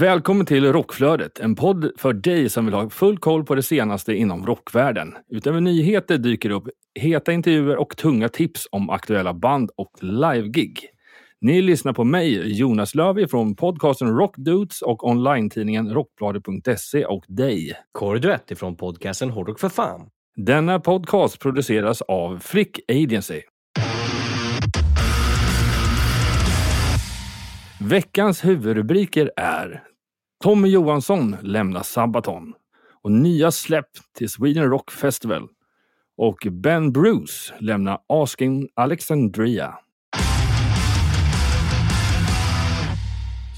Välkommen till Rockflödet, en podd för dig som vill ha full koll på det senaste inom rockvärlden. Utöver nyheter dyker upp heta intervjuer och tunga tips om aktuella band och livegig. Ni lyssnar på mig, Jonas Lövi från podcasten Rockdudes och online-tidningen rockbladet.se och dig. Kåre Duett ifrån podcasten Hårdrock för fan. Denna podcast produceras av Flick Agency. Veckans huvudrubriker är Tommy Johansson lämnar Sabaton och nya släpp till Sweden Rock Festival och Ben Bruce lämnar Asking Alexandria.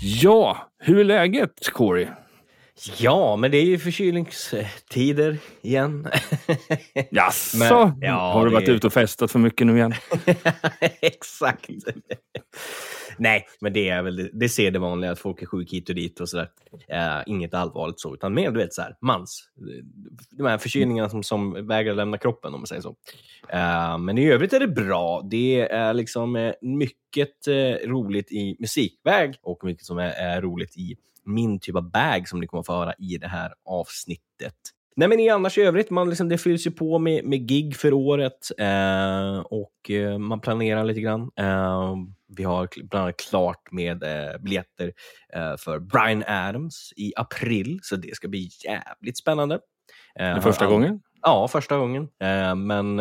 Ja, hur är läget Corey? Ja, men det är ju förkylningstider igen. Jaså? Men- ja, har du varit det- ute och festat för mycket nu igen? Exakt. Nej, men det är väl det, ser det vanliga att folk är sjuka hit och dit och sådär. Uh, inget allvarligt så, utan mer du vet så här, mans. De här förkylningarna som, som vägrar lämna kroppen om man säger så. Eh, men i övrigt är det bra. Det är liksom eh, mycket eh, roligt i musikväg och mycket som är, är roligt i min typ av bag som ni kommer att få höra i det här avsnittet. Nej, men i annars i övrigt, man liksom, det fylls ju på med, med gig för året eh, och eh, man planerar lite grann. Eh, vi har bland annat klart med eh, biljetter eh, för Brian Adams i april, så det ska bli jävligt spännande. Eh, Det första gången? Ja, första gången. Eh, men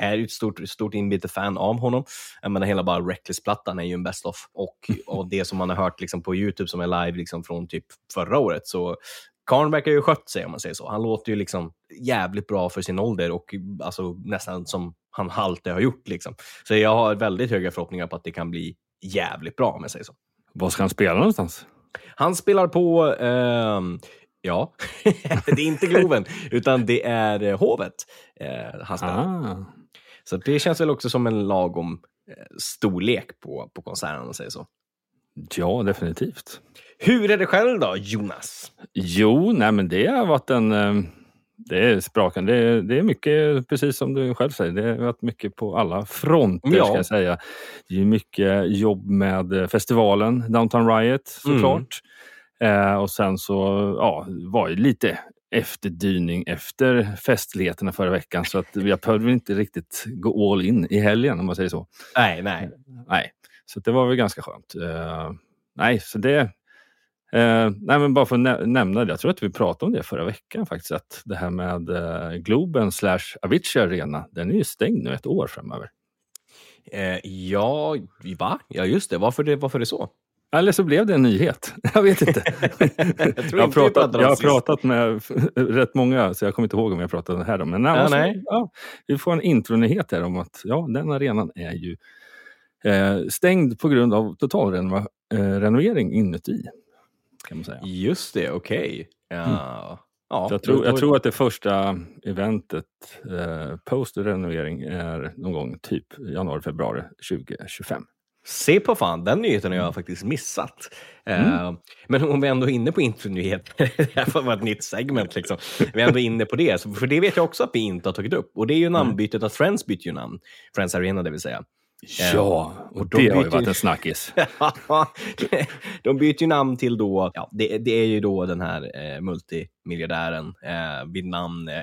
är ju ett stort, stort inbitet fan av honom. Jag menar, hela bara Reckless-plattan är ju en best of. Och, och det som man har hört liksom, på YouTube som är live liksom, från typ förra året, så Karn verkar ju skött sig om man säger så. Han låter ju liksom jävligt bra för sin ålder och alltså, nästan som han alltid har gjort. Liksom. Så jag har väldigt höga förhoppningar på att det kan bli jävligt bra om jag säger så. Var ska han spela någonstans? Han spelar på, ehm, ja, det är inte Globen, utan det är eh, Hovet eh, han spelar. Ah. Så det känns väl också som en lagom eh, storlek på, på konserten om man säger så. Ja, definitivt. Hur är det själv då, Jonas? Jo, nej men det har varit en... eh, Det är sprakande. Det det är mycket, precis som du själv säger, det har varit mycket på alla fronter Ja. ska jag säga. Det är mycket jobb med eh, festivalen Downtown Riot såklart. Eh, och sen så ja, var det lite efterdyning efter festligheterna förra veckan så att jag behövde inte riktigt gå all in i helgen om man säger så. Nej, nej. Nej, så det var väl ganska skönt. Eh, nej, så det... eh, nej, men bara för att nä- nämna det. Jag tror att vi pratade om det förra veckan faktiskt. Att det här med eh, Globen slash Avicii Arena, den är ju stängd nu ett år framöver. Ja, va? Ja, just det. Varför det, varför det så? Eller så blev det en nyhet. Jag vet inte. tror jag, har inte pratat, jag har pratat med rätt många, så jag kommer inte ihåg om jag pratade här. om. Men nej, Ja, alltså, nej. Ja, vi får en intronyhet här om att ja, den arenan är ju eh, stängd på grund av totalrenovering inuti. Kan man säga. Just det, okej. Ja. Ja, Så jag, tror, jag tror att det första eventet eh, post renovering är någon gång typ januari, februari 2025. Se på fan, den nyheten har jag faktiskt missat. Eh, men om vi ändå är inne på intronyheter, det här får vara ett nytt segment liksom. Vi är ändå inne på det, för det vet jag också att vi inte har tagit upp. Och det är ju namnbytet att Friends byter ju namn. Friends Arena det vill säga. Ja, och, och de det har ju varit en snackis. de byter ju namn till då, ja, det, det är ju då den här eh, multimiljardären eh, vid namn eh,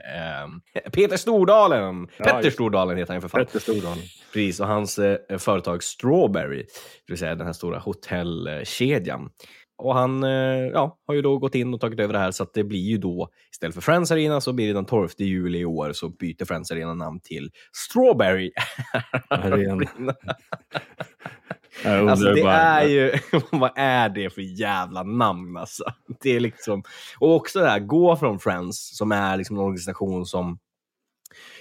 Peter Stordalen. Petter just- Stordalen heter han för fan. Petter Stordalen. Precis, och hans eh, företag Strawberry, det vill säga den här stora hotellkedjan. Och han eh, ja, har ju då gått in och tagit över det här så att det blir ju då istället för Friends Arena så blir det den 12 juli i år så byter Friends Arena namn till Strawberry Arena. Alltså det är ju, vad är det för jävla namn alltså? Det är liksom, och också det här, gå från Friends som är liksom en organisation som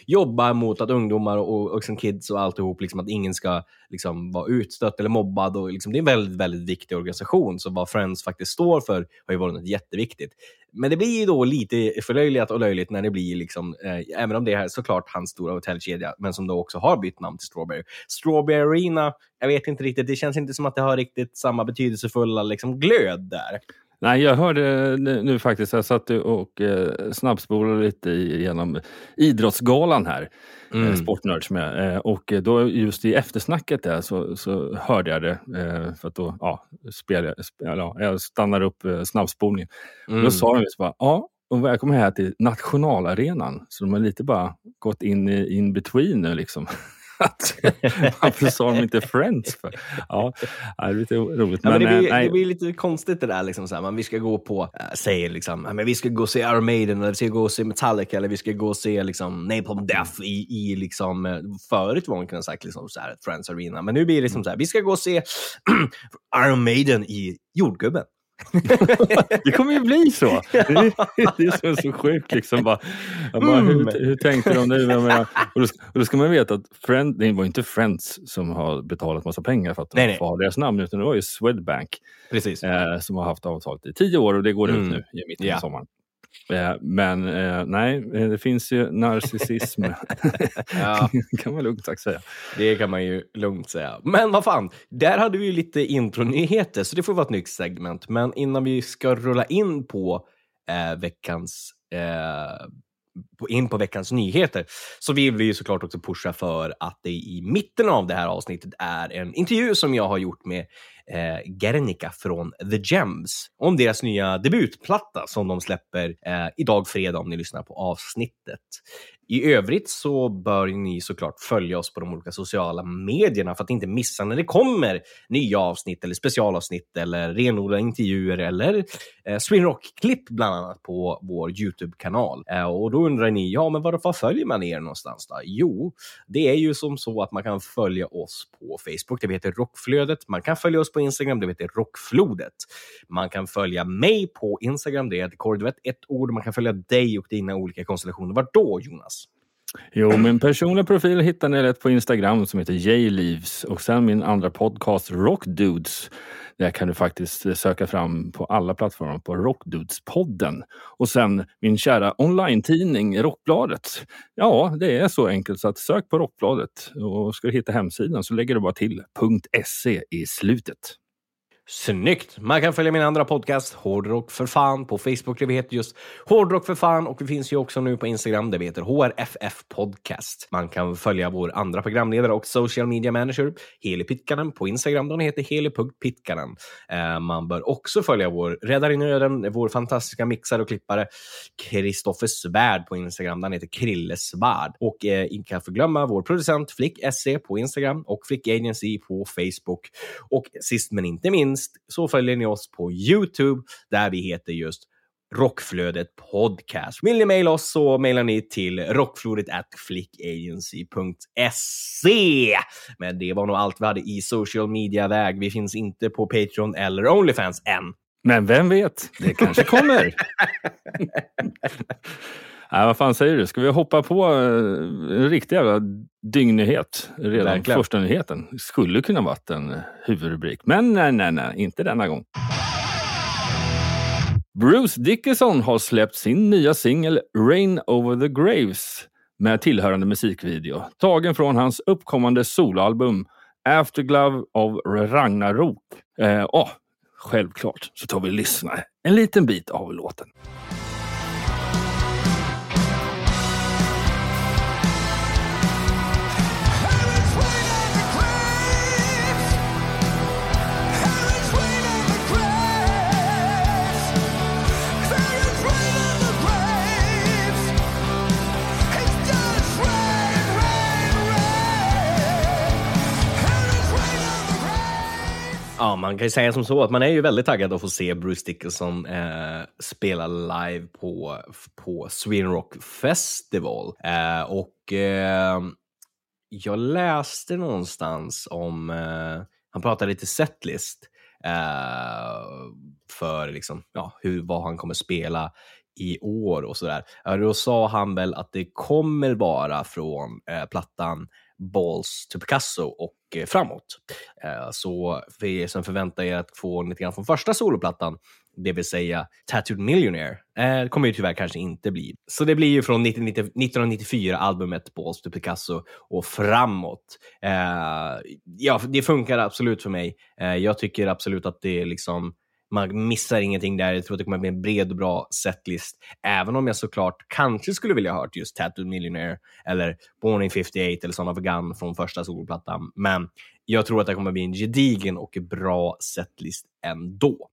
jobbar mot att ungdomar och, och liksom kids och alltihop, liksom att ingen ska liksom vara utstött eller mobbad. Och liksom, det är en väldigt, väldigt viktig organisation, så vad Friends faktiskt står för har ju varit något jätteviktigt. men det blir ju då lite förlöjligat och löjligt när det blir liksom, eh, även om det är såklart hans stora hotellkedja, men som då också har bytt namn till Strawberry. Strawberry Arena, jag vet inte riktigt, det känns inte som att det har riktigt samma betydelsefulla liksom, glöd där. Nej, jag hörde nu, faktiskt, jag satt och eh, snabbspolade lite genom Idrottsgalan här, mm. eh, Sportnörds med. Eh, och då just i eftersnacket där så, så hörde jag det. Eh, för att då ja, spel, spel, ja, jag stannar upp eh, snabbspolningen. Mm. då sa de just bara, ja, och välkommen här till nationalarenan. Så de har lite bara gått in in between nu liksom. Varför sa de inte Friends? För? Ja, det är lite roligt. Ja, men, men det, blir, det, blir, lite konstigt det där. Liksom, så här, man, vi ska gå på, äh, säger liksom, men vi ska gå och se Iron Maiden, eller vi ska gå och se Metallica, eller vi ska gå och se liksom, Napalm Death i, i liksom, eh, förut var man kunde sagt liksom, så här, Friends Arena. Men nu blir det liksom så här, vi ska gå och se Iron Maiden i Jordgubben. det kommer ju bli så. Det är, det är så, så sjukt. Liksom. Bara, bara, hur, mm. hur tänkte de nu? Menar, och, då, och då ska man veta att Friend, det var inte Friends som har betalat massa pengar för att de nej, har deras namn, utan det var ju Swedbank. Eh, som har haft avtalet i tio år och det går mm. ut nu i mitten av sommaren. Eh, men eh, nej, eh, det finns ju narcissism. ja. kan man lugnt sagt säga. Det kan man ju lugnt säga. Men vad fan, där hade vi ju lite intronyheter, så det får vara ett nytt segment. Men innan vi ska rulla in på eh, veckans eh, in på veckans nyheter så vill vi ju såklart också pusha för att det i mitten av det här avsnittet är en intervju som jag har gjort med eh, Guernica från The Gems om deras nya debutplatta som de släpper eh, idag fredag om ni lyssnar på avsnittet. I övrigt så bör ni såklart följa oss på de olika sociala medierna för att inte missa när det kommer nya avsnitt eller specialavsnitt eller renodlade intervjuer eller eh, Swinrock-klipp bland annat på vår YouTube-kanal. Eh, och då undrar ni, ja men varför följer man er någonstans då? Jo, det är ju som så att man kan följa oss på Facebook, det heter Rockflödet. Man kan följa oss på Instagram, det heter Rockflodet. Man kan följa mig på Instagram, det heter Kordvet, ett ord. Man kan följa dig och dina olika konstellationer. Var då, Jonas? Jo, min personliga profil hittar ni lätt på Instagram som heter Jleaves och sen min andra podcast Rockdudes. Där kan du faktiskt söka fram på alla plattformar på Rockdudespodden. Och sen min kära online-tidning Rockbladet. Ja, det är så enkelt så att sök på Rockbladet och ska du hitta hemsidan så lägger du bara till .se i slutet. Snyggt! Man kan följa min andra podcast, Hårdrock för fan, på Facebook där vi heter just Hårdrock för fan och vi finns ju också nu på Instagram där vi heter HRFF Podcast. Man kan följa vår andra programledare och social media manager, Heli Pitkanen, på Instagram. Den heter heli.pitkanen. Eh, man bör också följa vår räddare i nöden, vår fantastiska mixare och klippare, Kristoffer Svärd på Instagram. Den heter Krille Svärd. Och eh, inte kan förglömma vår producent Flick SC på Instagram och Flick Agency på Facebook. Och sist men inte minst minst så följer ni oss på Youtube där vi heter just Rockflödet Podcast. Vill ni mejla oss så mejlar ni till rockflödet flickagency.se. Men det var nog allt vi hade i social media-väg. Vi finns inte på Patreon eller Onlyfans än. Men vem vet, det kanske kommer. Nej, vad fan säger du? Ska vi hoppa på eh, en riktig jävla dyngnyhet redan Verkligen. första nyheten? Skulle kunna varit en huvudrubrik. Men nej, nej, nej, inte denna gång. Bruce Dickinson har släppt sin nya singel Rain over the Graves med tillhörande musikvideo tagen från hans uppkommande soloalbum Afterglove of Ragnarok. Eh, oh, självklart så tar vi och lyssnar en liten bit av låten. Ja, man kan ju säga som så att man är ju väldigt taggad att få se Bruce Dickinson eh, spela live på, på Sweden Rock Festival. Eh, och eh, jag läste någonstans om, eh, han pratade lite setlist eh, för liksom, ja, hur, vad han kommer spela i år och sådär. Då sa han väl att det kommer vara från eh, plattan Balls to Picasso och eh, framåt. Eh, så för er som förväntar er att få lite grann från första soloplattan det vill säga Tattooed Millionaire. Eh, kommer ju tyvärr kanske inte bli. Så det blir ju från 1994, albumet Balls to Picasso och framåt. Eh, ja, det funkar absolut för mig. Eh, jag tycker absolut att det är liksom man missar ingenting där. Jag tror att det kommer bli en bred och bra setlist. Även om jag såklart kanske skulle vilja ha hört just Tattooed Millionaire eller Born in 58 eller Son of a Gun från första soloplattan. Men jag tror att det kommer bli en gedigen och bra setlist ändå.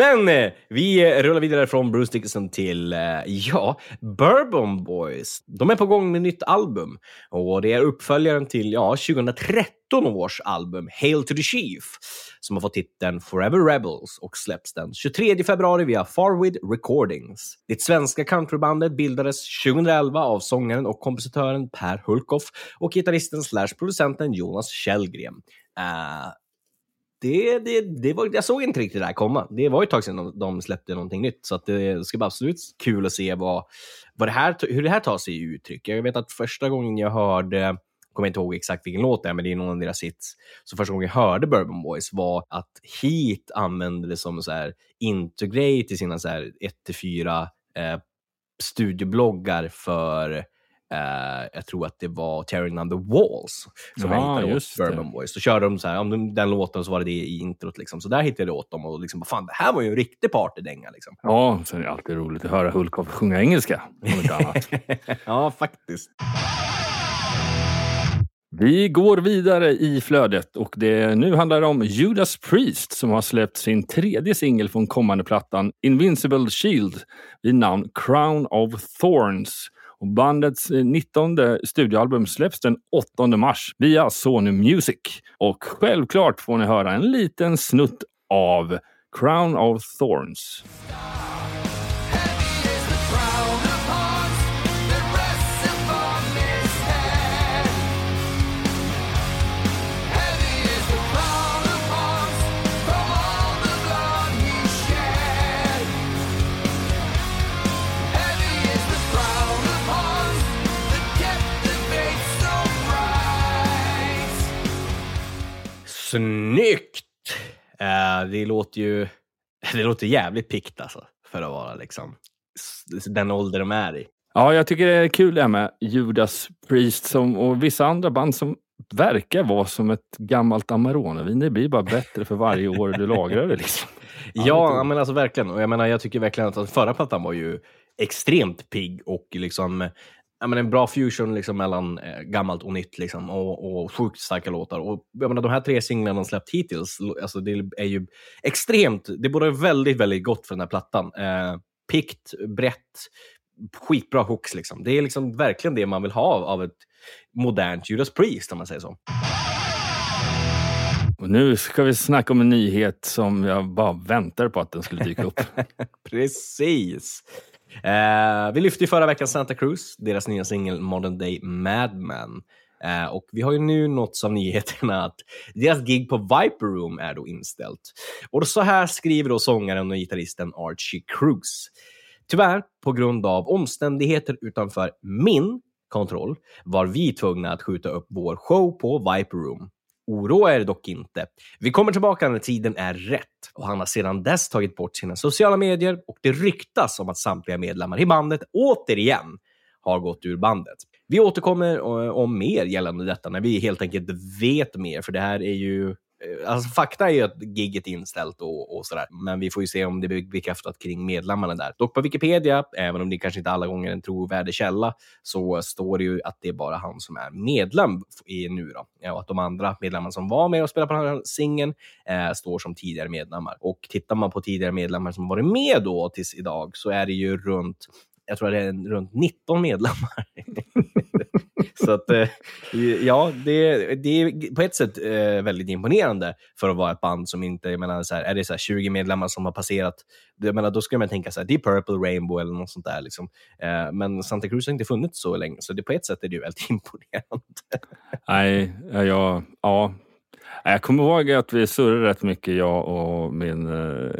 Men eh, vi rullar vidare från Bruce Dickinson till, eh, ja, Bourbon Boys. De är på gång med nytt album och det är uppföljaren till, ja, 2013 års album Hail to the Chief som har fått titeln Forever Rebels och släpps den 23 februari via Farwid Recordings. Det svenska countrybandet bildades 2011 av sångaren och kompositören Per Hulkoff och gitarristen slash producenten Jonas Källgren. Uh, det, det, det var, jag såg inte riktigt det här komma. Det var ju ett tag sedan de, de släppte någonting nytt, så att det ska bli absolut kul att se vad, vad det här, hur det här tar sig i uttryck. Jag vet att första gången jag hörde kommer inte ihåg exakt vilken låt det är, men det är någon av deras hits. Så första gången jag hörde Bourbon Boys var att Heat använde det som så här intergrej till sina så här 1-4 eh, studiobloggar för Uh, jag tror att det var Tearing Down the Walls som Ja, jag hittade åt. Bourbon Boys. Så körde de så här, om de- den låten så var det det i introt. Liksom. Så där hittade jag åt dem och liksom, fan, det här var ju en riktig partydänga. Liksom. Ja, sen är det alltid roligt att höra Hulkoff sjunga engelska. Ja, faktiskt. Vi går vidare i flödet och det, nu handlar det om Judas Priest som har släppt sin tredje singel från kommande plattan Invincible Shield vid namn Crown of Thorns. Och bandets eh, 19 studioalbum släpps den 8 mars via Sony Music. Och självklart får ni höra en liten snutt av Crown of Thorns. Snyggt! Eh, det låter ju det låter jävligt pikt alltså, för att vara liksom den ålder de är i. Ja, jag tycker det är kul det här med Judas Priest som, och vissa andra band som verkar vara som ett gammalt Amarone-vin. Det blir bara bättre för varje år du lagrar det. Liksom. Ja, men alltså verkligen. Och jag menar, jag tycker verkligen att den förra plattan var ju extremt pigg och liksom ja, men en bra fusion liksom mellan eh, gammalt och nytt liksom, och, och sjukt starka låtar. Och jag menar, de här tre singlarna de släppt hittills, alltså, det är ju extremt, det borde väldigt, väldigt gott för den här plattan. Eh, pikt, brett, skitbra hooks. Liksom. Det är liksom verkligen det man vill ha av ett modernt Judas Priest, om man säger så. Och nu ska vi snacka om en nyhet som jag bara väntar på att den skulle dyka upp. Precis. Eh, vi lyfte ju förra veckan Santa Cruz, deras nya singel Modern Day Madman. Eh, och vi har ju nu nåtts av nyheterna att deras gig på Viper Room är då inställt. Och så här skriver då sångaren och gitarristen Archie Cruz. Tyvärr, på grund av omständigheter utanför min kontroll, var vi tvungna att skjuta upp vår show på Viper Room. Oroa er dock inte. Vi kommer tillbaka när tiden är rätt. Och han har sedan dess tagit bort sina sociala medier och det ryktas om att samtliga medlemmar i bandet återigen har gått ur bandet. Vi återkommer eh, om mer gällande detta när vi helt enkelt vet mer, för det här är ju Eh, alltså, fakta är ju att gigget är inställt och, och sådär, men vi får ju se om det blir bekräftat kring medlemmarna där. Dock på Wikipedia, även om det kanske inte alla gånger är en trovärdig källa, så står det ju att det är bara han som är medlem i nu då. Ja, och att de andra medlemmarna som var med och spelade på den här singeln eh, står som tidigare medlemmar. Och tittar man på tidigare medlemmar som varit med då tills idag så är det ju runt jag tror det är en- runt 19 medlemmar. så att, eh, ja, det, det är på ett sätt eh, väldigt imponerande för att vara ett band som inte, jag menar, så här, är det så här 20 medlemmar som har passerat, jag menar, då skulle man tänka så här, det är Purple Rainbow eller något sånt där. Liksom. Eh, men Santa Cruz har inte funnits så länge, så det, på ett sätt är det ju väldigt imponerande. Nej, jag, ja. Jag kommer ihåg att vi surrade rätt mycket, jag och min eh,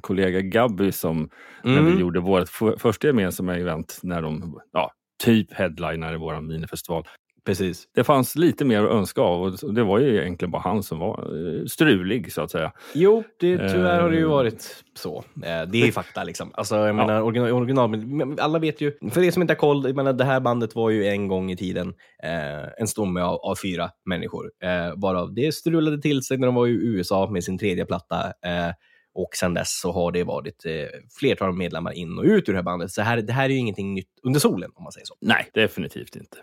kollega Gabby, som när Mm. vi gjorde vårt första gemensamma event när de ja, typ headlinade vår minifestival. Precis. Det fanns lite mer att önska av och det var ju egentligen bara han som var eh, strulig så att säga. Jo, det, tyvärr har det ju Eh. varit så. Eh, Det är fakta liksom. Alltså, jag menar, original, original, men alla vet ju, för er som inte har koll, jag menar, det här bandet var ju en gång i tiden eh, en stomme av, av fyra människor. Eh, varav det strulade till sig när de var i USA med sin tredje platta. Eh, och sen dess så har det varit eh, flertal medlemmar in och ut ur det här bandet. Så här, det här är ju ingenting nytt under solen, om man säger så. Nej, definitivt inte.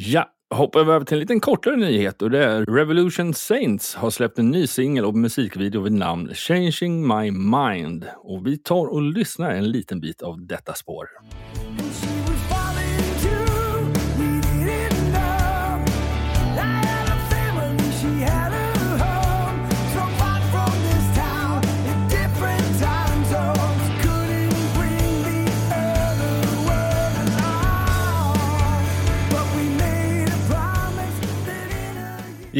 Ja, hoppar vi över till en liten kortare nyhet och det är Revolution Saints har släppt en ny singel och musikvideo vid namn Changing My Mind. Och vi tar och lyssnar en liten bit av detta spår.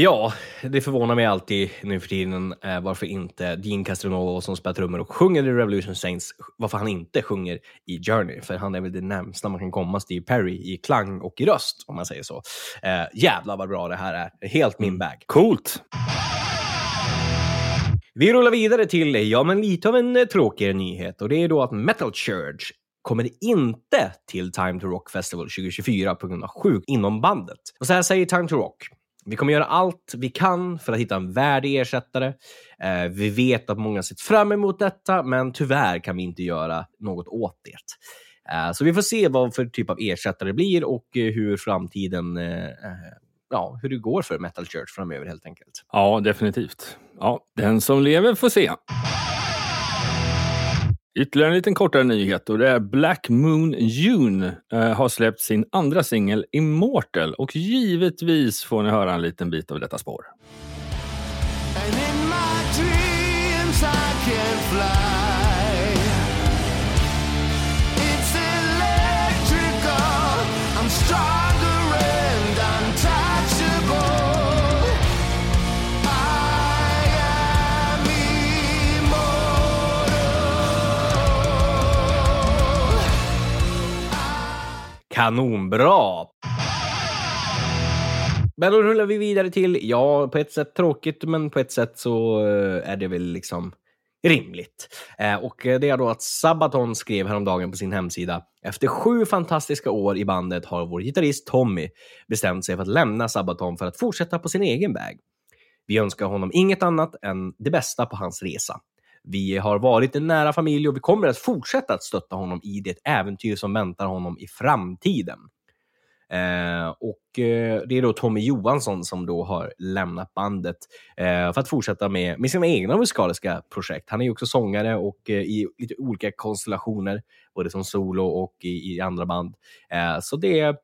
Ja, det förvånar mig alltid nu för tiden eh, varför inte Dean Castronovo som spelar trummor och sjunger i Revolution Saints, varför han inte sjunger i Journey. För han är väl det närmsta man kan komma Steve Perry i klang och i röst, om man säger så. Eh, jävlar vad bra det här är. Helt min bag. Coolt! Vi rullar vidare till, ja men lite av en eh, tråkigare nyhet och det är då att Metal Church kommer inte till Time to Rock Festival 2024 på grund av sjuk inom bandet. Och så här säger Time to Rock. Vi kommer göra allt vi kan för att hitta en värdig ersättare. Eh, vi vet att många sett fram emot detta, men tyvärr kan vi inte göra något åt det. Eh, så vi får se vad för typ av ersättare det blir och eh, hur framtiden, eh, eh, ja, hur det går för Metal Church framöver helt enkelt. Ja, definitivt. Ja, den som lever får se. Ytterligare en liten kortare nyhet och det är Black Moon June eh, har släppt sin andra singel Immortal och givetvis får ni höra en liten bit av detta spår. Kanonbra! Men då rullar vi vidare till, ja, på ett sätt tråkigt, men på ett sätt så eh, är det väl liksom rimligt. Eh, och det är då att Sabaton skrev häromdagen på sin hemsida. Efter sju fantastiska år i bandet har vår gitarrist Tommy bestämt sig för att lämna Sabaton för att fortsätta på sin egen väg. Vi önskar honom inget annat än det bästa på hans resa. Vi har varit en nära familj och vi kommer att fortsätta att stötta honom i det äventyr som väntar honom i framtiden. Eh, och eh, det är då Tommy Johansson som då har lämnat bandet eh, för att fortsätta med, med sina egna musikaliska projekt. Han är ju också sångare och eh, i lite olika konstellationer, både som solo och i, i andra band. Eh, så det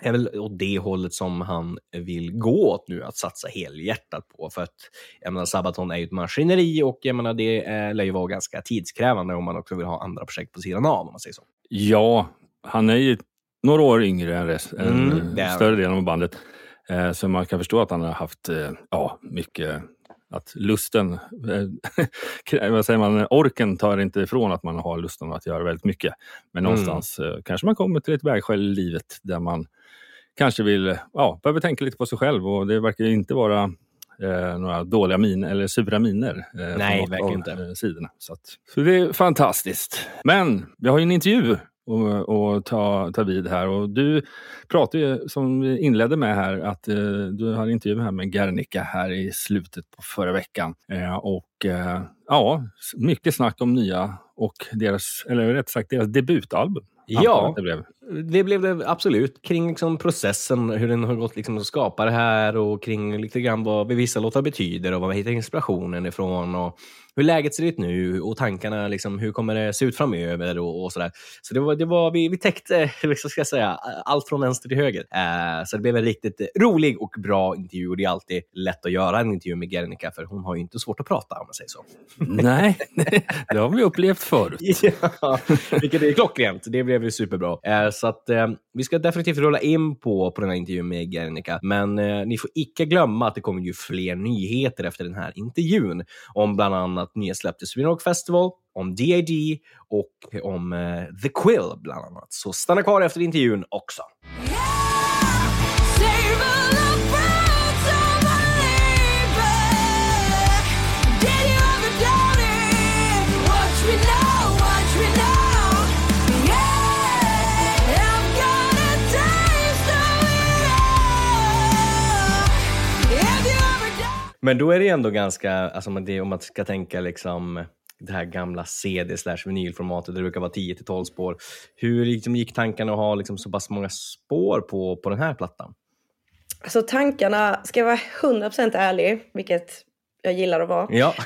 är väl åt det hållet som han vill gå åt nu, att satsa helhjärtat på. För att jag menar, Sabaton är ju ett maskineri och jag menar, det eh, lär ju vara ganska tidskrävande om man också vill ha andra projekt på sidan av, om man säger så. Ja, han är ju några år yngre än, rest, Mm, än större delen av bandet. Eh, så man kan förstå att han har haft eh, ja, mycket att lusten, eh, vad säger man, orken tar inte ifrån att man har lusten att göra väldigt mycket. Men Mm. någonstans eh, kanske man kommer till ett vägskäl i livet där man kanske vill, ja, behöver tänka lite på sig själv och det verkar ju inte vara eh, några dåliga miner eller sura miner. Eh, Nej, verkligen inte. eh, Sidorna. Så, att, så det är fantastiskt. Men vi har ju en intervju och, och ta, ta vid här. Och du pratade ju, som vi inledde med här, att eh, du hade intervju här med Guernica här i slutet på förra veckan. Eh, och eh, ja, mycket snack om nya och deras, eller rätt sagt deras debutalbum. Ja. att Det blev. Det blev det absolut. Kring liksom processen, hur den har gått liksom att skapa det här och kring lite grann vad vissa låtar betyder och var man hittar inspirationen ifrån och hur läget ser ut nu och tankarna, liksom, hur kommer det se ut framöver och, och sådär. Så det var, det var, vi, vi täckte, liksom ska jag säga, allt från vänster till höger. Eh, så det blev en riktigt rolig och bra intervju och det är alltid lätt att göra en intervju med Guernica för hon har ju inte svårt att prata om man säger så. Nej, det har vi upplevt förut. Ja, vilket är klockrent. Det blev ju superbra. Eh, så att eh, vi ska definitivt rulla in på, på den här intervjun med Guernica. Men eh, ni får icke glömma att det kommer ju fler nyheter efter den här intervjun. Om bland annat nya släpp till Sweden Rock Festival, om DID och om eh, The Quill bland annat. Så stanna kvar efter intervjun också. Men då är det ändå ganska, alltså om det- om man ska tänka liksom det här gamla CD slash vinylformatet, det brukar vara 10-12 spår. Hur liksom gick tankarna att ha liksom så pass många spår på, på den här plattan? Alltså tankarna, ska jag vara 100% ärlig, vilket jag gillar att vara, Ja,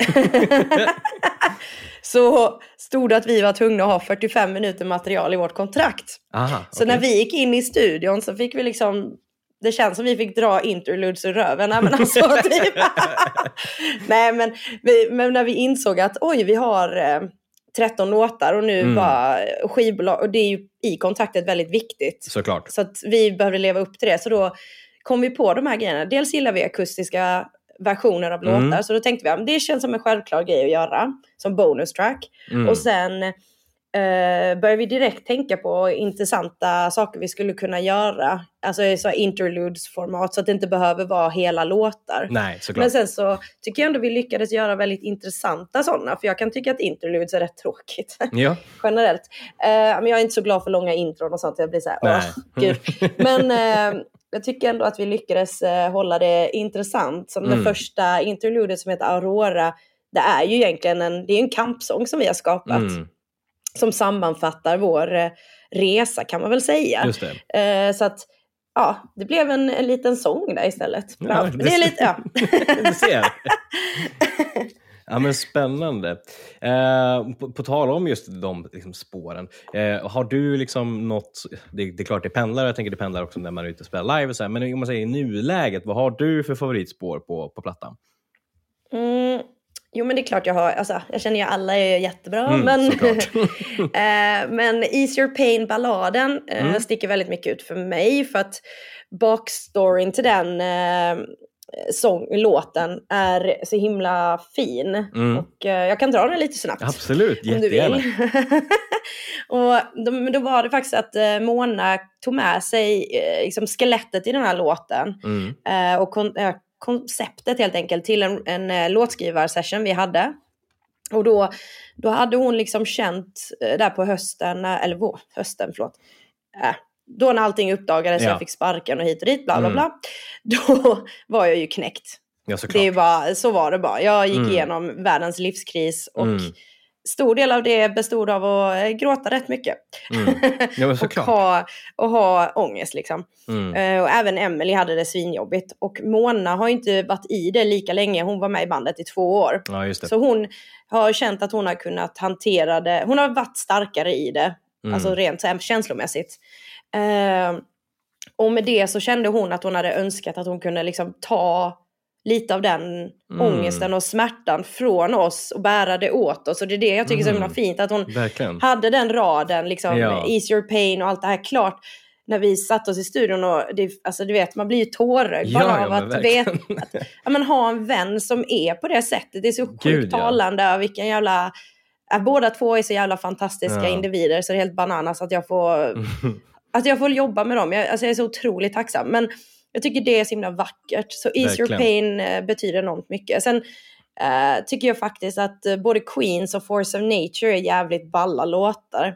så stod det att vi var tvungna att ha 45 minuter material i vårt kontrakt. aha. Så okej. när vi gick in i studion så fick vi liksom det känns som vi fick dra interludes ur röven. Nej, men alltså, typ. Nej, men, vi, men när vi insåg att oj, vi har eh, 13 låtar och nu Mm. bara skivbolag, och det är ju i kontraktet väldigt viktigt. Såklart. Så att vi behövde leva upp till det. Så då kom vi på de här grejerna. Dels gillar vi akustiska versioner av Mm. låtar, så då tänkte vi att det känns som en självklar grej att göra, som bonus track. Mm. Och sen eh, började vi direkt tänka på intressanta saker vi skulle kunna göra. Alltså i så interludes-format, så att det inte behöver vara hela låtar. Nej, såklart. Men sen så tycker jag ändå vi lyckades göra väldigt intressanta sådana, för jag kan tycka att interludes är rätt tråkigt Ja. generellt. Eh, men jag är inte så glad för långa intron och sånt. Jag blir så här, åh, gud. Men eh, jag tycker ändå att vi lyckades eh, hålla det intressant. Som Mm. det första interludet som heter Aurora. Det är ju egentligen en, det är en kampsång som vi har skapat. Mm. Som sammanfattar vår eh, resa kan man väl säga. Eh, så att ja, det blev en, en liten sång där istället. Ja, det det är lite, ja. Du ser. Ja, men spännande. Eh, på, på tal om just de liksom, spåren, eh, har du liksom något, det, det är klart det pendlar, jag tänker det pendlar också när man är ute och spelar live, och så här, men om man säger i nuläget, vad har du för favoritspår på, på plattan? Mm, jo men det är klart jag har, alltså, jag känner ju alla är jättebra. Mm, men, eh, men Ease Your Pain-balladen eh, Mm. sticker väldigt mycket ut för mig. För att backstoryn till den eh, sång, låten är så himla fin. Mm. Och eh, jag kan dra den lite snabbt. Absolut, Om du jättegärna. vill. och då, men då var det faktiskt att eh, Mona tog med sig eh, liksom skelettet i den här låten Mm. eh, och kon- eh, konceptet helt enkelt till en, en eh, låtskrivarsession vi hade. Och då, då hade hon liksom känt eh, där på hösten, eller vår, hösten, förlåt. Eh, då när allting uppdagades, Ja. jag fick sparken och hit och dit, bla bla Mm. bla. Då var jag ju knäckt. Ja, Det bara, så var det bara. Jag gick Mm. igenom världens livskris och Mm. Stor del av det bestod av att eh, gråta rätt mycket. Mm. Ja, och, ha, och ha ångest liksom. Mm. Eh, och även Emily hade det svinjobbigt. Och Mona har inte varit i det lika länge. Hon var med i bandet i två år. Ja. Så hon har känt att hon har kunnat hantera det. Hon har varit starkare i det. Mm. Alltså rent så här, känslomässigt. Eh, och med det så kände hon att hon hade önskat att hon kunde liksom ta lite av den Mm. ångesten och smärtan från oss och bära det åt oss. Och det är det jag tycker är så himla Mm. fint. Att hon Verkligen. hade den raden, liksom, Ja. ease your pain och allt det här klart. När vi satt oss i studion och det, alltså, du vet, man blir ju tårögd Ja, bara ja, av att veta, att ja, men, ha en vän som är på det sättet. Det är så sjukt Gud, ja. talande. och Vilken jävla... Båda två är så jävla fantastiska Ja. individer så det är helt bananas att jag får, att jag får jobba med dem. Jag, alltså, jag är så otroligt tacksam. Men jag tycker det är så himla vackert. Så Ease Your Verkligen. Pain eh, betyder enormt mycket. Sen eh, tycker jag faktiskt att eh, både Queens och Force of Nature är jävligt balla låtar.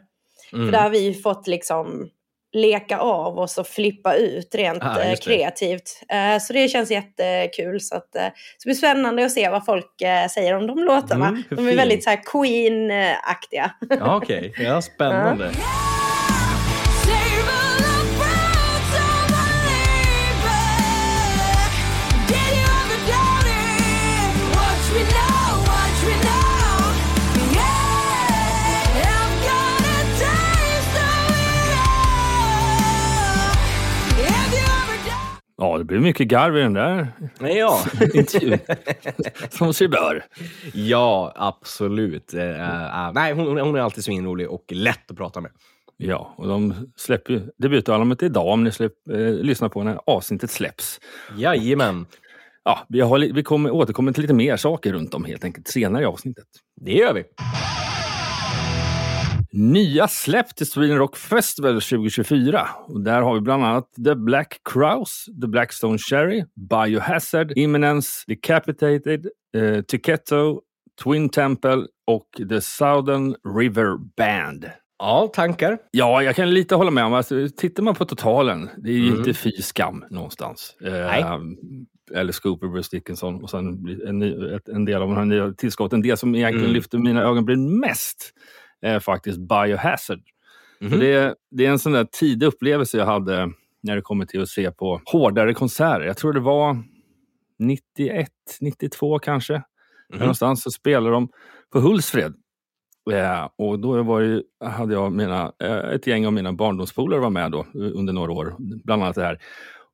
Mm. För där har vi fått liksom leka av oss och flippa ut rent Ah, eh, kreativt. Eh, så det känns jättekul. Så, att, eh, så det blir spännande att se vad folk eh, säger om de låtarna. Mm, de är fint. väldigt så Queen-aktiga. Ja, okej. Ja, spännande. Ja, det blir mycket garv i den där ja. intervjun. Som sig bör. ja, absolut. Eh, eh, nej, hon, hon är alltid svinrolig och lätt att prata med. Ja, och de släpper ju debutalbumet idag om ni släpp, eh, lyssnar på när avsnittet släpps. Jajamän, Ja, vi, har, vi kommer återkommer till lite mer saker runt om helt enkelt senare i avsnittet. det gör vi. Nya släpp till Sweden Rock Festival 2024. Och där har vi bland annat The Black Crowes, The Blackstone Cherry, Biohazard, Imminence, Decapitated, eh, Tiketto, Twin Temple och The Southern River Band. Ja, tankar? Ja, jag kan lite hålla med om. Alltså, tittar man på totalen, det är ju Mm. inte fy skam någonstans. Eh, Nej. Eller Scooper, Bruce Dickinson och sen en, en del av de här nya tillskotten. Det som egentligen Mm. lyfter mina ögonbryn mest är faktiskt Biohazard. För det, det är en sån där tidig upplevelse jag hade när det kommer till att se på hårdare konserter. Jag tror det var 91, 92 kanske. Där Någonstans så spelade de på Hultsfred. Eh, och då var ju- hade jag mina, eh, ett gäng av mina barndomspolare var med då eh, under några år. Bland annat det här.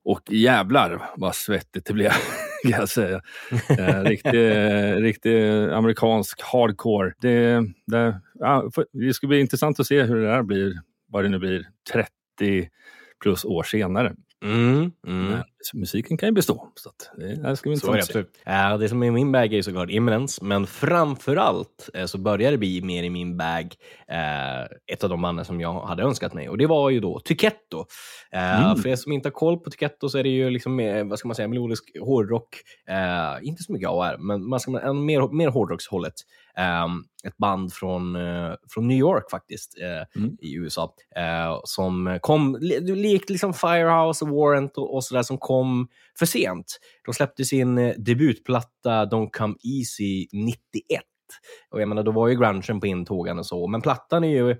Och jävlar vad svettigt det blev, kan jag säga. Eh, riktig, eh, riktig amerikansk hardcore. Det, det, ja, det ska bli intressant att se hur det där blir, vad det nu blir, 30 plus år senare. Mm, mm. Musiken kan ju bestå. Så att det, ska bli Så är det. Ja, det som är min bag är såklart Imminence, men framförallt eh, så börjar det bli mer i min bag eh, ett av de banden som jag hade önskat mig och det var ju då Tyketto. Eh, Mm. För er som inte har koll på Tyketto så är det ju liksom vad ska man säga, melodisk hårdrock. Eh, inte så mycket AR, men man ska, en mer, mer hårdrockshållet. Eh, ett band från, eh, från New York faktiskt, eh, Mm. i USA, eh, som kom, li- likt liksom Firehouse och Warrant och, och sådär, som kom för sent. De släppte sin eh, debutplatta Don't Come Easy 91. Och jag menar, då var ju grungen på intågande och så, men plattan är ju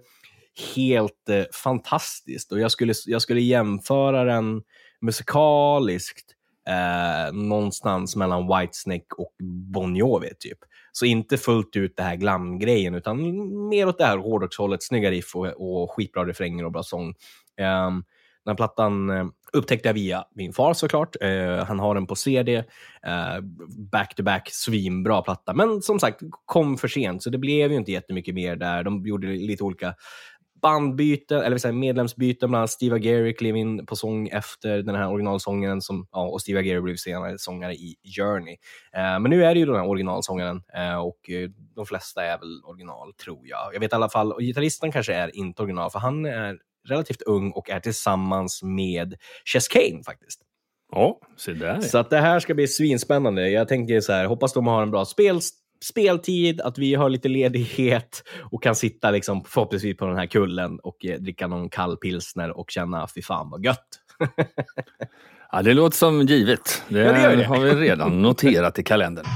helt eh, fantastisk. Och jag skulle, jag skulle jämföra den musikaliskt eh, någonstans mellan Whitesnake och Bon Jovi, typ. Så inte fullt ut det här glamgrejen, utan mer åt det här hårdrockshållet, snygga riff och, och skitbra refränger och bra sång. Um, den plattan eh, upptäckte jag via min far såklart. Eh, han har den på CD. Eh, Back-to-back, svinbra platta. Men som sagt, kom för sent, så det blev ju inte jättemycket mer där. De gjorde lite olika bandbyten, eller säga medlemsbyten. Bland annat Steve Aguirre klev in på sång efter den här originalsångaren som, ja, och Steve Aguirre blev senare sångare i Journey. Eh, men nu är det ju den här originalsångaren eh, och eh, de flesta är väl original, tror jag. Jag vet i alla fall, och gitarristen kanske är inte original, för han är relativt ung och är tillsammans med Chess Kane faktiskt. Ja, se där. Så att det här ska bli svinspännande. Jag tänker så här, hoppas de har en bra spel, speltid, att vi har lite ledighet och kan sitta liksom förhoppningsvis på den här kullen och eh, dricka någon kall pilsner och känna fy fan vad gött. Ja, det låter som givet. Det, Ja, det det. har vi redan noterat i kalendern.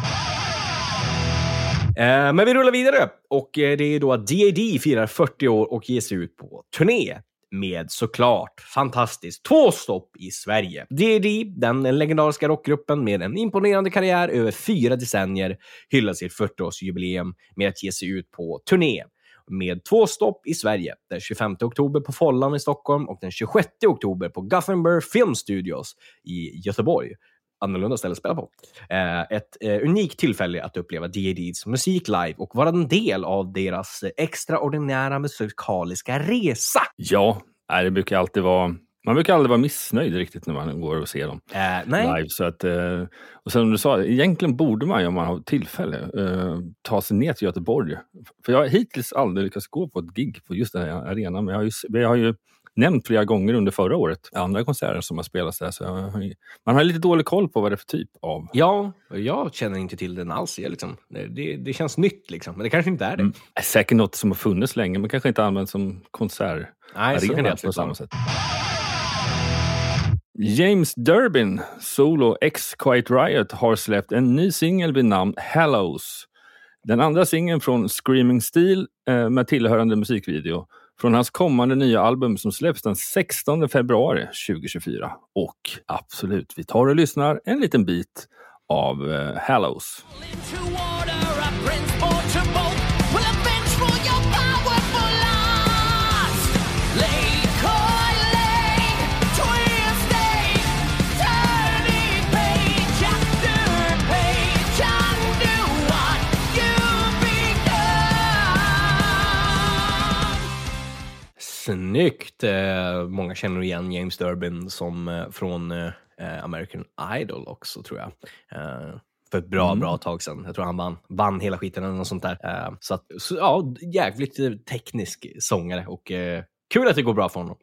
Eh, men vi rullar vidare och eh, det är då att D.A.D. firar 40 år och ger sig ut på turné med såklart fantastiskt två stopp i Sverige. D.D., den legendariska rockgruppen med en imponerande karriär över fyra decennier, hyllar sitt 40-årsjubileum med att ge sig ut på turné med två stopp i Sverige. Den 25 oktober på Follan i Stockholm och den 26 oktober på Gothenburg Film Studios i Göteborg annorlunda ställe att spela på. Eh, ett eh, unikt tillfälle att uppleva D.A.D's musik live och vara en del av deras extraordinära musikaliska resa. Ja, det brukar alltid vara... Man brukar aldrig vara missnöjd riktigt när man går och ser dem nej, live. Så att, och sen som du sa, egentligen borde man ju om man har tillfälle ta sig ner till Göteborg. För jag har hittills aldrig lyckats gå på ett gig på just den här arenan. Men jag har ju, jag har ju nämnt flera gånger under förra året andra konserter som har spelats där. Så man har lite dålig koll på vad det är för typ av... ja, jag känner inte till den alls. Jag, liksom. det, det, känns nytt, liksom. men det kanske inte är det. Mm. Säkert något som har funnits länge men kanske inte använts som konsert. Nej, så kan det arena på samma vara. sätt. James Durbin, solo ex Quiet Riot, har släppt en ny singel vid namn Hallows. Den andra singeln från Screaming Steel eh, med tillhörande musikvideo från hans kommande nya album som släpps den 16 februari 2024. Och absolut, vi tar och lyssnar en liten bit av eh, Hallows. Snyggt! Eh, många känner igen James Durbin som eh, från eh, American Idol också, tror jag. För ett bra, Mm. bra tag sedan. Jag tror han vann, vann hela skiten eller något sånt där. Så, att, så ja, jävligt teknisk sångare och kul att det går bra för honom.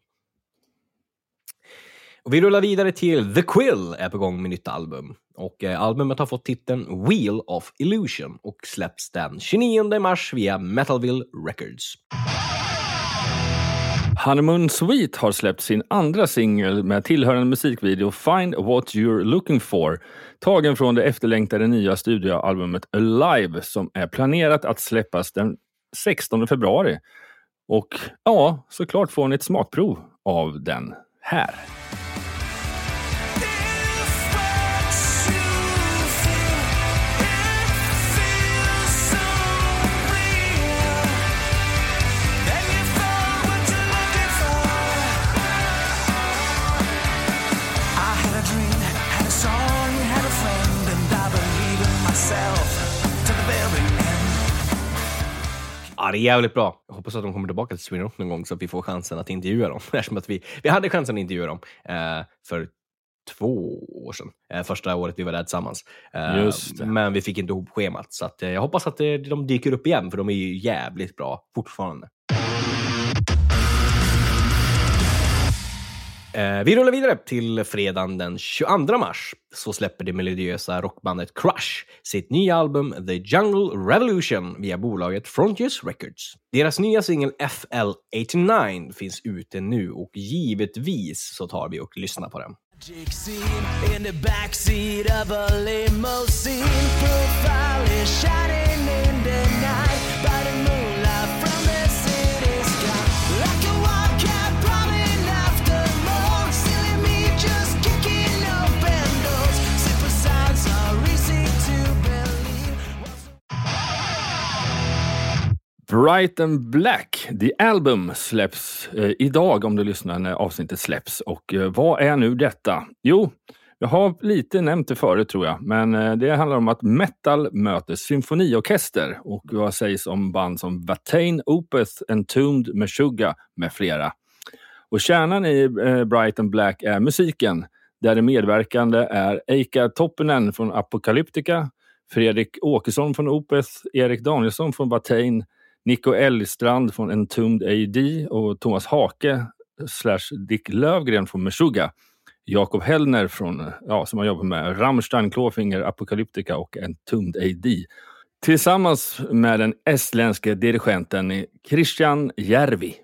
Och vi rullar vidare till The Quill är på gång med nytt album. Och eh, albumet har fått titeln Wheel of Illusion och släpps den 29 mars via Metalville Records. Honeymoon Suite har släppt sin andra singel med tillhörande musikvideo Find What You're Looking For, tagen från det efterlängtade nya studioalbumet Alive som är planerat att släppas den 16 februari. Och ja, såklart får ni ett smakprov av den här. Ja, det är jävligt bra. Jag hoppas att de kommer tillbaka till Sweden Rock någon gång så att vi får chansen att intervjua dem. Eftersom att vi, vi hade chansen att intervjua dem eh, för två år sedan. Eh, första året vi var där tillsammans. Eh. Men vi fick inte ihop schemat. Så att, eh, jag hoppas att eh, de dyker upp igen, för de är ju jävligt bra fortfarande. Eh, vi rullar vidare till fredagen den 22 mars. Så släpper det melodiösa rockbandet Crush sitt nya album The Jungle Revolution via bolaget Frontiers Records. Deras nya singel FL89 finns ute nu och givetvis så tar vi och lyssnar på den. In the backseat of a limousine. Profile is shining Bright and Black, The Album, släpps eh, idag om du lyssnar när avsnittet släpps. Och eh, vad är nu detta? Jo, jag har lite nämnt det förut tror jag, men eh, det handlar om att metal möter symfoniorkester och vad sägs om band som Watain, Opeth, Entombed, Meshuggah med flera. Och kärnan i eh, Bright and Black är musiken, där det medverkande är Eika Toppinen från Apocalyptica, Fredrik Åkesson från Opeth, Erik Danielsson från Watain, Nico Elgstrand från Entombed AD och Thomas Hake slash Dick Lövgren från Meshuggah. Jakob Hellner från, ja, som har jobbat med Rammstein, Klåfinger, Apocalyptica och Entombed AD. Tillsammans med den estländske dirigenten Christian Järvi.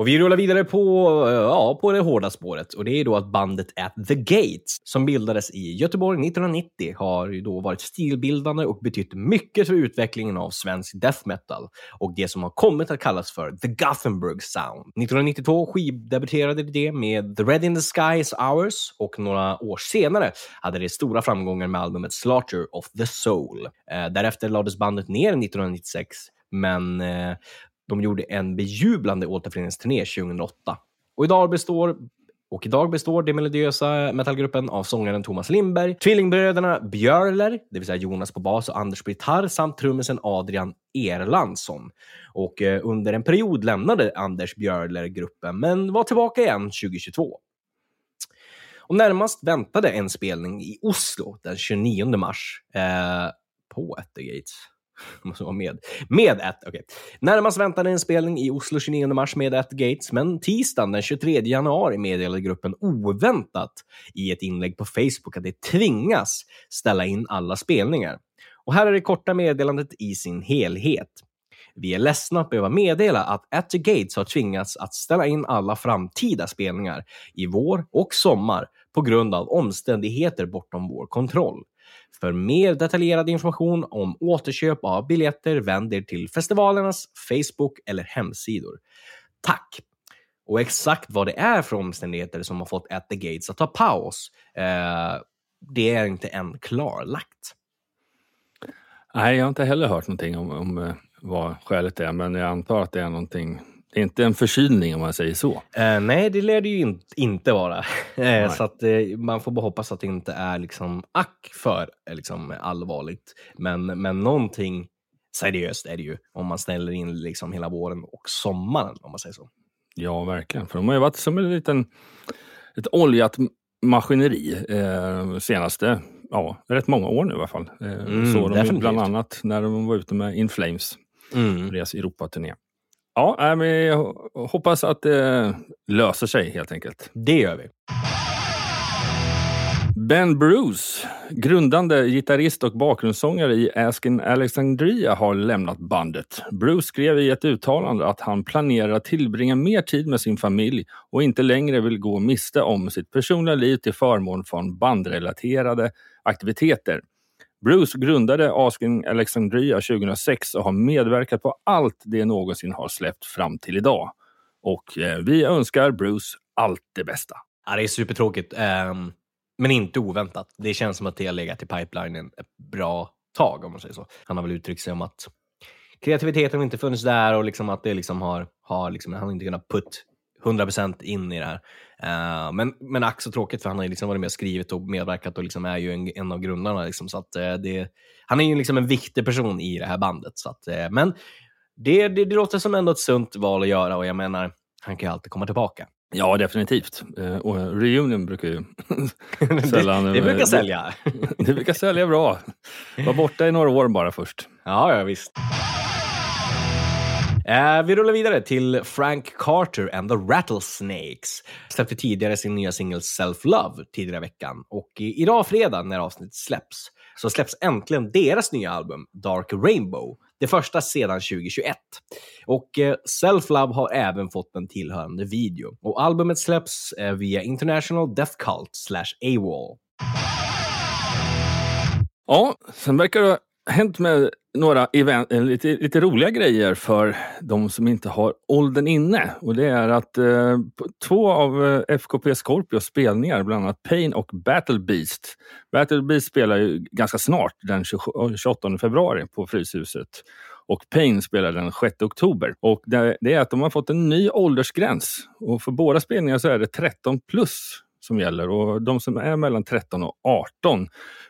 Och vi rullar vidare på, eh, ja, på det hårda spåret och det är då att bandet At the Gates som bildades i Göteborg 1990 har ju då varit stilbildande och betytt mycket för utvecklingen av svensk death metal och det som har kommit att kallas för The Gothenburg Sound. 1992 skivdebuterade det med The Red in the Sky is Ours och några år senare hade det stora framgångar med albumet Slaughter of the Soul. Eh, därefter lades bandet ner 1996 men eh, de gjorde en bejublande återföreningsturné 2008. Och idag består och idag består det melodiösa metallgruppen av sångaren Thomas Lindberg, tvillingbröderna Björler, det vill säga Jonas på bas och Anders på gitarr, samt trummisen Adrian Erlandsson. Och eh, under en period lämnade Anders Björler gruppen, men var tillbaka igen 2022. Och närmast väntade en spelning i Oslo den 29 mars eh, på At the Gates. Måste vara med. Med ett, okej. Närmast väntade en spelning i Oslo 29 mars med ett Gates, men tisdagen den 23 januari meddelade gruppen oväntat i ett inlägg på Facebook att det tvingas ställa in alla spelningar. Och här är det korta meddelandet i sin helhet. Vi är ledsna att behöva meddela att At the Gates har tvingats att ställa in alla framtida spelningar i vår och sommar på grund av omständigheter bortom vår kontroll. För mer detaljerad information om återköp av biljetter vänd er till festivalernas Facebook eller hemsidor. Tack! Och exakt vad det är för omständigheter som har fått At the Gates att ta paus, eh, det är inte än klarlagt. Nej, jag har inte heller hört någonting om, om eh, vad skälet är, men jag antar att det är någonting. Det är inte en förkylning om man säger så. Eh, nej, det lär det ju in, inte vara. Eh, så att, eh, man får bara hoppas att det inte är liksom ack för eh, liksom, allvarligt. Men, men någonting seriöst är det ju. Om man ställer in liksom hela våren och sommaren, om man säger så. Ja, verkligen. För de har ju varit som en liten, ett oljat maskineri eh, senaste, ja, rätt många år nu i alla fall. Eh, Mm, så de bland annat när de var ute med In Flames, Mm. deras Europaturné. Ja, men jag hoppas att det löser sig helt enkelt. Det gör vi. Ben Bruce, grundande gitarrist och bakgrundssångare i Askin Alexandria har lämnat bandet. Bruce skrev i ett uttalande att han planerar att tillbringa mer tid med sin familj och inte längre vill gå miste om sitt personliga liv till förmån från bandrelaterade aktiviteter. Bruce grundade Asking Alexandria 2006 och har medverkat på allt det någonsin har släppt fram till idag. Och eh, vi önskar Bruce allt det bästa. Ja, det är supertråkigt, ehm, men inte oväntat. Det känns som att det har legat i pipelinen ett bra tag, om man säger så. Han har väl uttryckt sig om att kreativiteten inte funnits där och liksom att det liksom har, har liksom, han har inte kunnat put 100% in i det här. Eh, men, men ack så tråkigt, för han har ju liksom varit med och skrivit och medverkat och liksom är ju en, en av grundarna. Liksom, så att, eh, det, han är ju liksom en viktig person i det här bandet. Så att, eh, men det, det, det låter som ändå ett sunt val att göra och jag menar, han kan ju alltid komma tillbaka. Ja, definitivt. Och Reunion brukar ju sällan... det, det brukar sälja. Det brukar sälja bra. Var borta i några år bara först. Ja, ja visst. Eh, vi rullar vidare till Frank Carter and the Rattlesnakes. Släppte tidigare sin nya singel Self Love tidigare i veckan. Och i, idag fredag när avsnittet släpps så släpps äntligen deras nya album Dark Rainbow. Det första sedan 2021. Och eh, Self Love har även fått en tillhörande video. Och albumet släpps eh, via International Death Cult slash AWOL. Ja, sen verkar det ha hänt med några event, eh, lite, lite roliga grejer för de som inte har åldern inne. Och det är att eh, två av eh, FKP Scorpios spelningar, bland annat Pain och Battle Beast. Battle Beast spelar ju ganska snart, den 28 eh, februari på Fryshuset. Och Pain spelar den 6 oktober. Och det, det är att de har fått en ny åldersgräns. Och för båda spelningarna så är det 13 plus som gäller. Och de som är mellan 13 och 18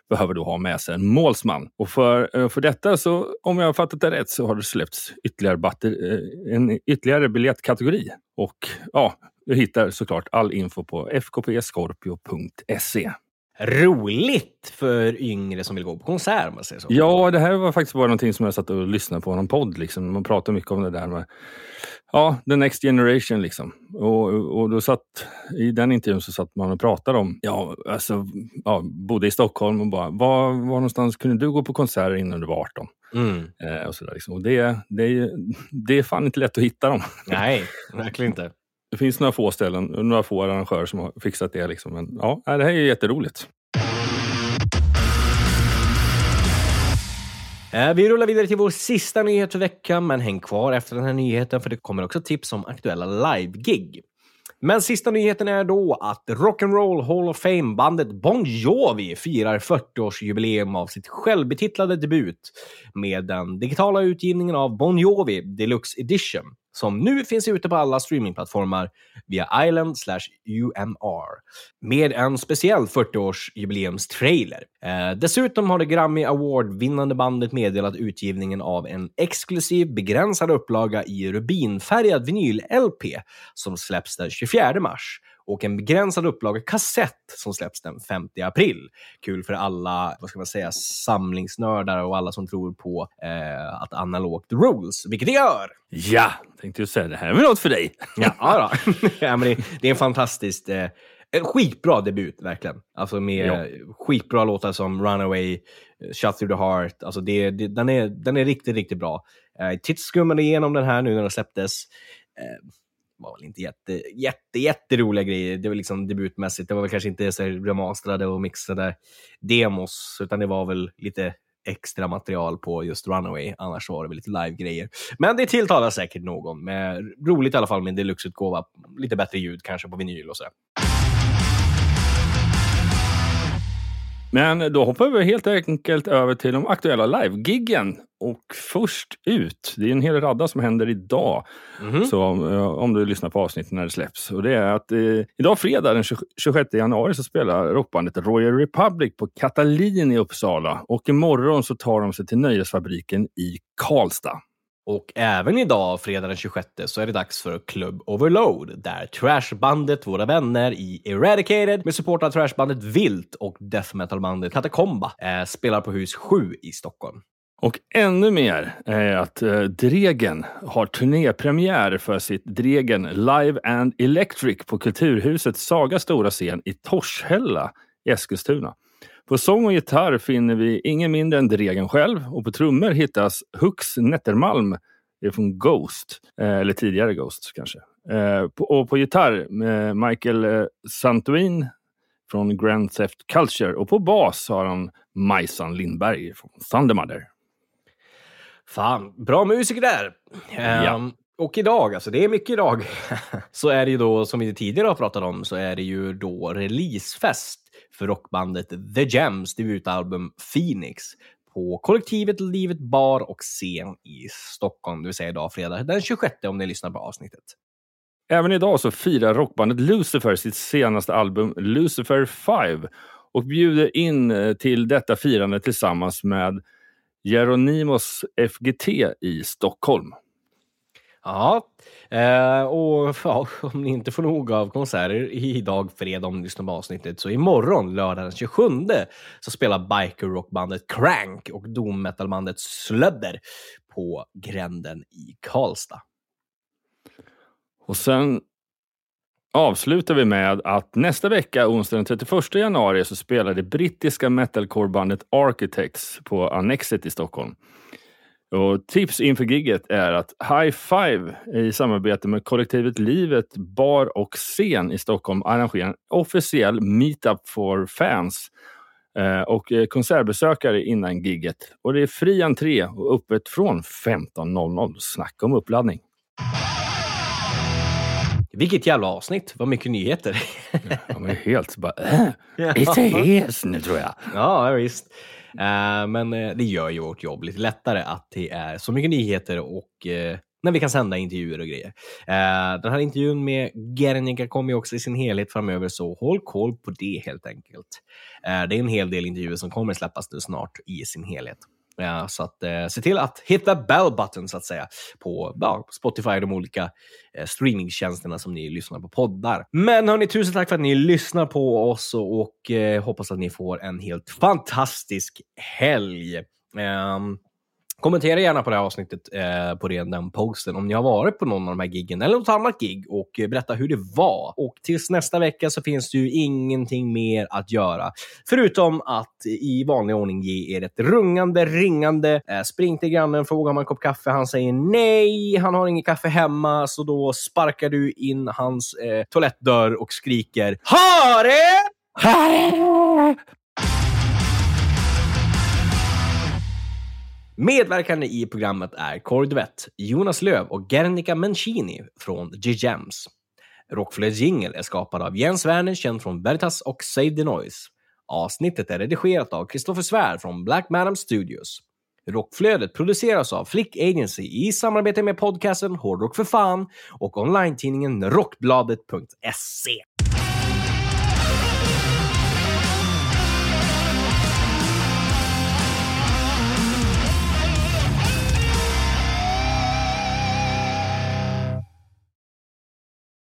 behöver då ha med sig en målsman. Och för, eh, för detta, så, om jag har fattat det rätt, så har det släppts ytterligare, batter, eh, en ytterligare biljettkategori. Och ja, du hittar såklart all info på fkpscorpio.se. Roligt för yngre som vill gå på konsert, om man säger så. Ja, det här var faktiskt bara någonting som jag satt och lyssnade på någon podd. Liksom. Man pratar mycket om det där med ja, the next generation. Liksom. Och, och då satt, I den intervjun så satt man och pratade om, ja, alltså, ja, bodde i Stockholm och bara, var, var någonstans kunde du gå på konserter innan du var 18? Mm. Eh, och så där, liksom. och det, det, är, det är fan inte lätt att hitta dem. Nej, verkligen inte. Det finns några få ställen, några få arrangörer som har fixat det. Liksom. Men ja, det här är jätteroligt. Eh, vi rullar vidare till vår sista nyhet för veckan, men häng kvar efter den här nyheten för det kommer också tips om aktuella live-gig. Men sista nyheten är då att Rock'n'Roll Hall of Fame-bandet Bon Jovi firar 40-årsjubileum av sitt självbetitlade debut med den digitala utgivningen av Bon Jovi Deluxe Edition som nu finns ute på alla streamingplattformar via Island slash UMR med en speciell 40-årsjubileumstrailer. Eh, dessutom har det Grammy Award-vinnande bandet meddelat utgivningen av en exklusiv begränsad upplaga i rubinfärgad vinyl-LP som släpps den 24 mars och en begränsad upplaga kassett som släpps den 5 april. Kul för alla, vad ska man säga, samlingsnördar och alla som tror på eh, att analogt rules, vilket det gör! Ja, tänkte jag säga, det här är väl något för dig? Ja, då. ja men det, det är en fantastiskt... Eh, en skitbra debut, verkligen. Alltså med Ja. skitbra låtar som Runaway, eh, Shut through the heart. Alltså det, det, den, är, den är riktigt, riktigt bra. Eh, Tittskummade igenom den här nu när den släpptes. Eh, var väl inte jätte, jätte, jätteroliga grejer. Det var liksom debutmässigt. Det var väl kanske inte så remasterade och mixade demos, utan det var väl lite extra material på just Runaway. Annars var det väl lite live-grejer. Men det tilltalar säkert någon. Med, roligt i alla fall med en deluxe-utgåva. Lite bättre ljud kanske på vinyl och sådär. Men då hoppar vi helt enkelt över till de aktuella live-giggen. Och först ut, det är en hel radda som händer idag. Mhm. Så eh, om du lyssnar på avsnittet när det släpps. Och det är att eh, idag fredag den 20 26 januari så spelar rockbandet Royal Republic på Katalin i Uppsala. Och imorgon så tar de sig till Nöjesfabriken i Karlstad. Och även idag, fredag den 26, så är det dags för Club Overload, där trashbandet Våra Vänner i Eradicated med support av trashbandet Vilt och death metal-bandet Katakomba eh, spelar på hus 7 i Stockholm. Och ännu mer är att eh, Dregen har turnépremiär för sitt Dregen Live and Electric på Kulturhuset Saga stora scen i Torshälla i Eskilstuna. På sång och gitarr finner vi ingen mindre än Dregen själv och på trummor hittas Hux Nettermalm från Ghost, eh, eller tidigare Ghost kanske. Eh, och på gitarr med Michael eh, Santuin från Grand Theft Culture och på bas har han Majsan Lindberg från Thundermother. Fan, bra musiker där! Ja. Ehm, och idag, alltså det är mycket idag, så är det ju då, som vi tidigare har pratat om, så är det ju då releasefest för rockbandet The Gems debutalbum Phoenix på kollektivet Livet Bar och Scen i Stockholm, det vill säga idag fredag den 26 om ni lyssnar på avsnittet. Även idag så firar rockbandet Lucifer sitt senaste album Lucifer 5 och bjuder in eh, till detta firande tillsammans med Jeronimos FGT i Stockholm. Ja, eh, och ja, om ni inte får nog av konserter idag fredag om ni lyssnar på avsnittet, så imorgon lördag den 27 så spelar biker rockbandet Crank och doom metalbandet Slödder på Gränden i Karlstad. Och sen avslutar vi med att nästa vecka, onsdag den 31 januari, så spelar det brittiska metalcorebandet Architects på Annexet i Stockholm. Och tips inför gigget är att High Five i samarbete med kollektivet Livet Bar och Scen i Stockholm arrangerar en officiell meetup for fans eh, och eh, konsertbesökare innan gigget. Och det är fri entré och öppet från 15.00. Snacka om uppladdning! Vilket jävla avsnitt! Vad mycket nyheter! Ja, men helt bara... Äh, lite hes nu tror jag. ja, visst. Eh, men eh, det gör ju vårt jobb lite lättare att det är så mycket nyheter och eh, när vi kan sända intervjuer och grejer. Den här intervjun med Gernika kommer ju också i sin helhet framöver, så håll koll på det helt enkelt. Det är en hel del intervjuer som kommer släppas nu snart i sin helhet. Eh, så att, eh, se till att hitta bell button så att säga på ja, Spotify och de olika eh, streamingtjänsterna som ni lyssnar på poddar. Men hörni, tusen tack för att ni lyssnar på oss och, och eh, hoppas att ni får en helt fantastisk helg. Ehm, Kommentera gärna på det här avsnittet eh, på den, posten om ni har varit på någon av de här giggen eller något annat gig och berätta hur det var. Och tills nästa vecka så finns det ju ingenting mer att göra. Förutom att i vanlig ordning ge er ett rungande, ringande. Eh, spring till grannen, fråga om en kopp kaffe. Han säger nej, han har inget kaffe hemma. Så då sparkar du in hans eh, toalettdörr och skriker Hare! Hare! Medverkande i programmet är Kåre Jonas Löv och Guernica Mancini från G-Gems. Rockflöjts jingel är skapad av Jens Werner, känd från Veritas och Save the Noise. Avsnittet är redigerat av Kristoffer Svär från Black Madam Studios. Rockflödet produceras av Flick Agency i samarbete med podcasten Hårdrock för fan och online-tidningen Rockbladet.se.